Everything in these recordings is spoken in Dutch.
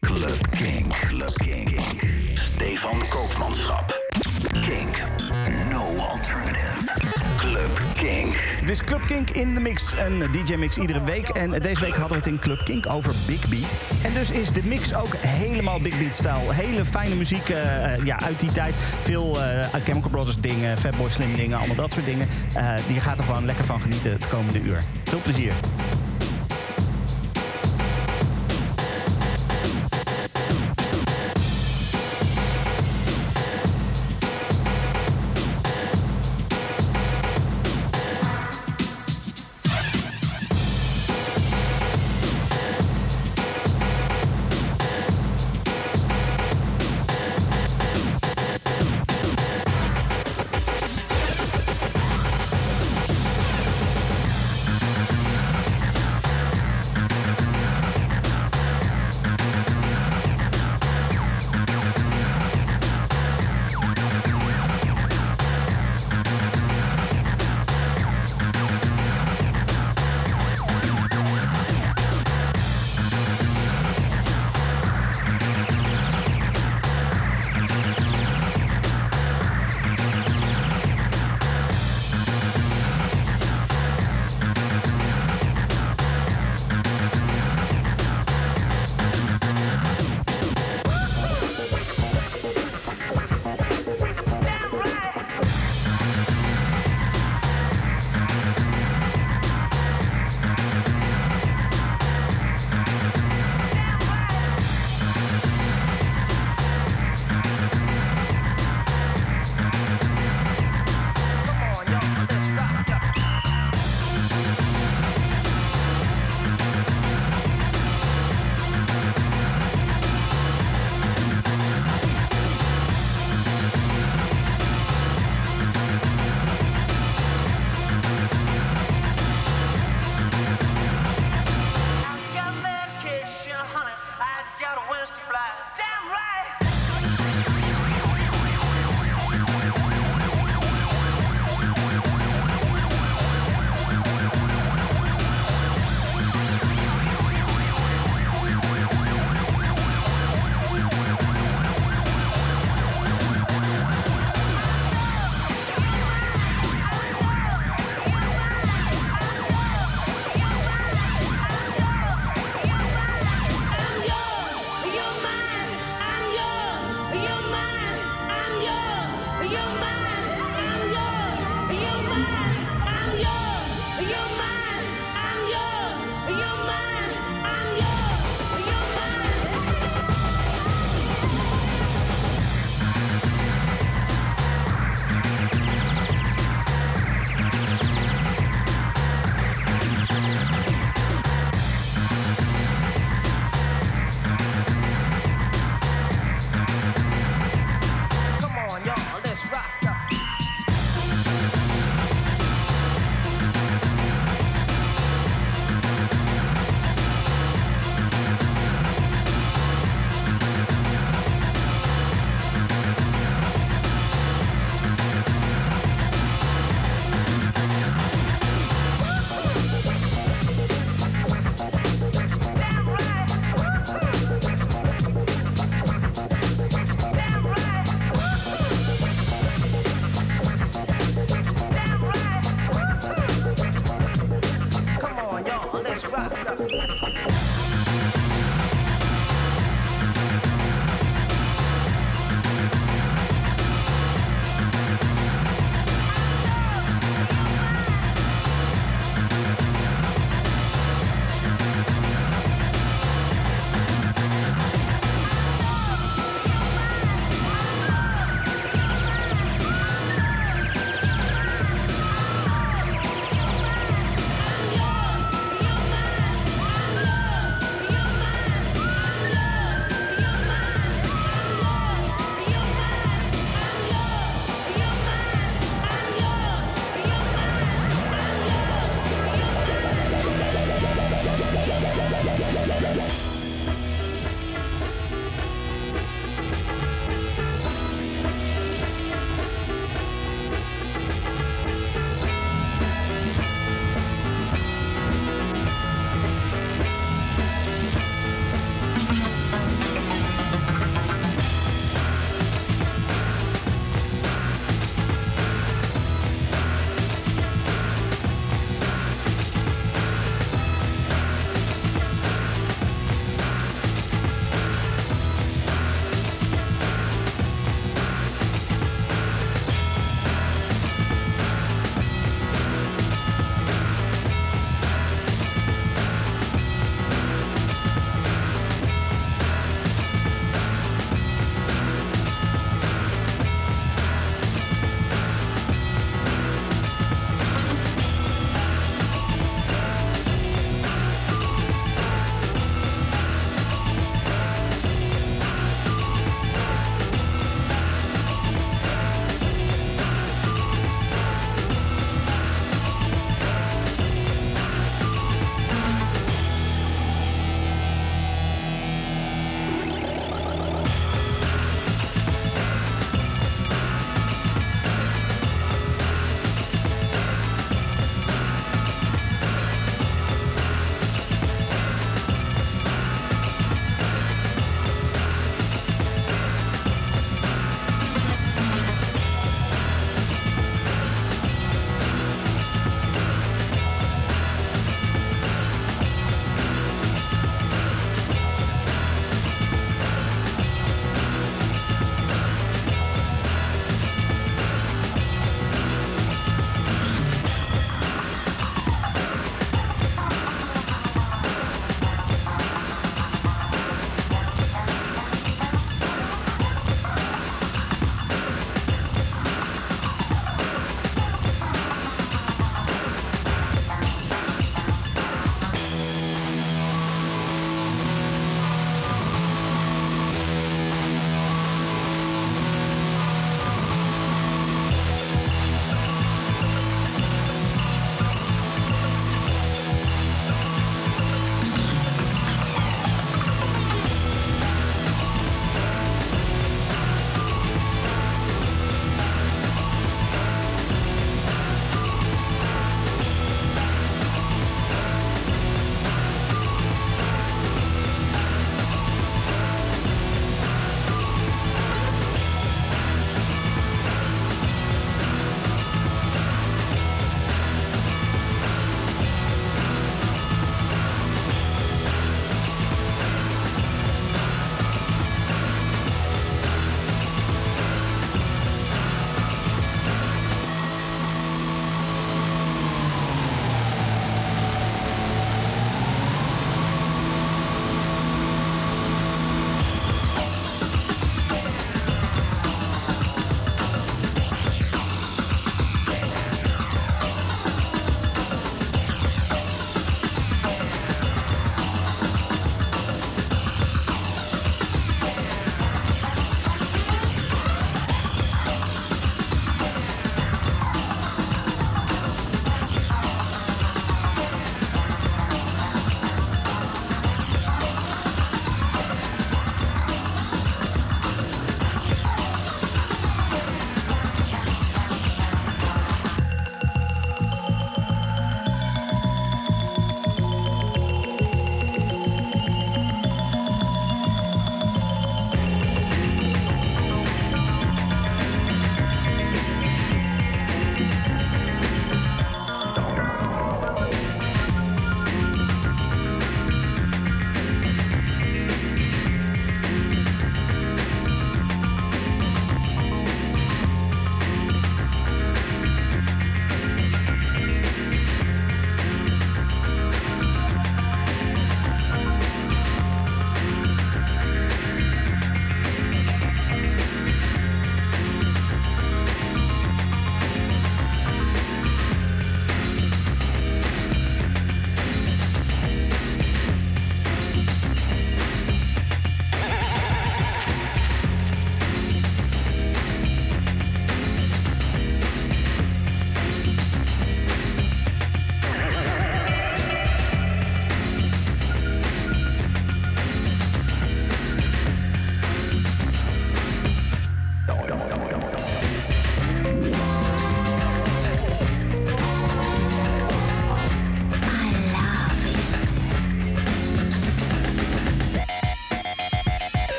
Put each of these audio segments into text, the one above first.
Club Kink. Club Kink. Stefan Koopmanschap. Kink. No alternative. Club Kink. Dit is Club Kink in de mix. Een DJ-mix iedere week. En deze week hadden we het in Club Kink over Big Beat. En dus is de mix ook helemaal Big Beat-stijl. Hele fijne muziek eh, ja, uit die tijd. Veel uh, Chemical Brothers dingen, Fatboy Slim dingen, allemaal dat soort dingen. Uh, je gaat er gewoon lekker van genieten het komende uur. Veel plezier.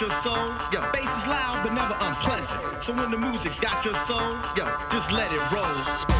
your soul, yo, bass is loud but never unpleasant. So when the music got your soul, yo, just let it roll.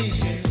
This is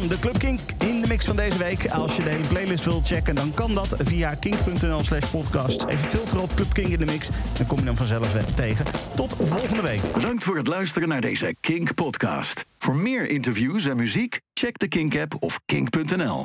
de Club Kink in de mix van deze week. Als je de hele playlist wilt checken, dan kan dat via kink.nl slash podcast. Even filteren op Club Kink in de mix. Dan kom je dan vanzelf tegen. Tot volgende week. Bedankt voor het luisteren naar deze Kink podcast. Voor meer interviews en muziek, check de Kink app of kink.nl.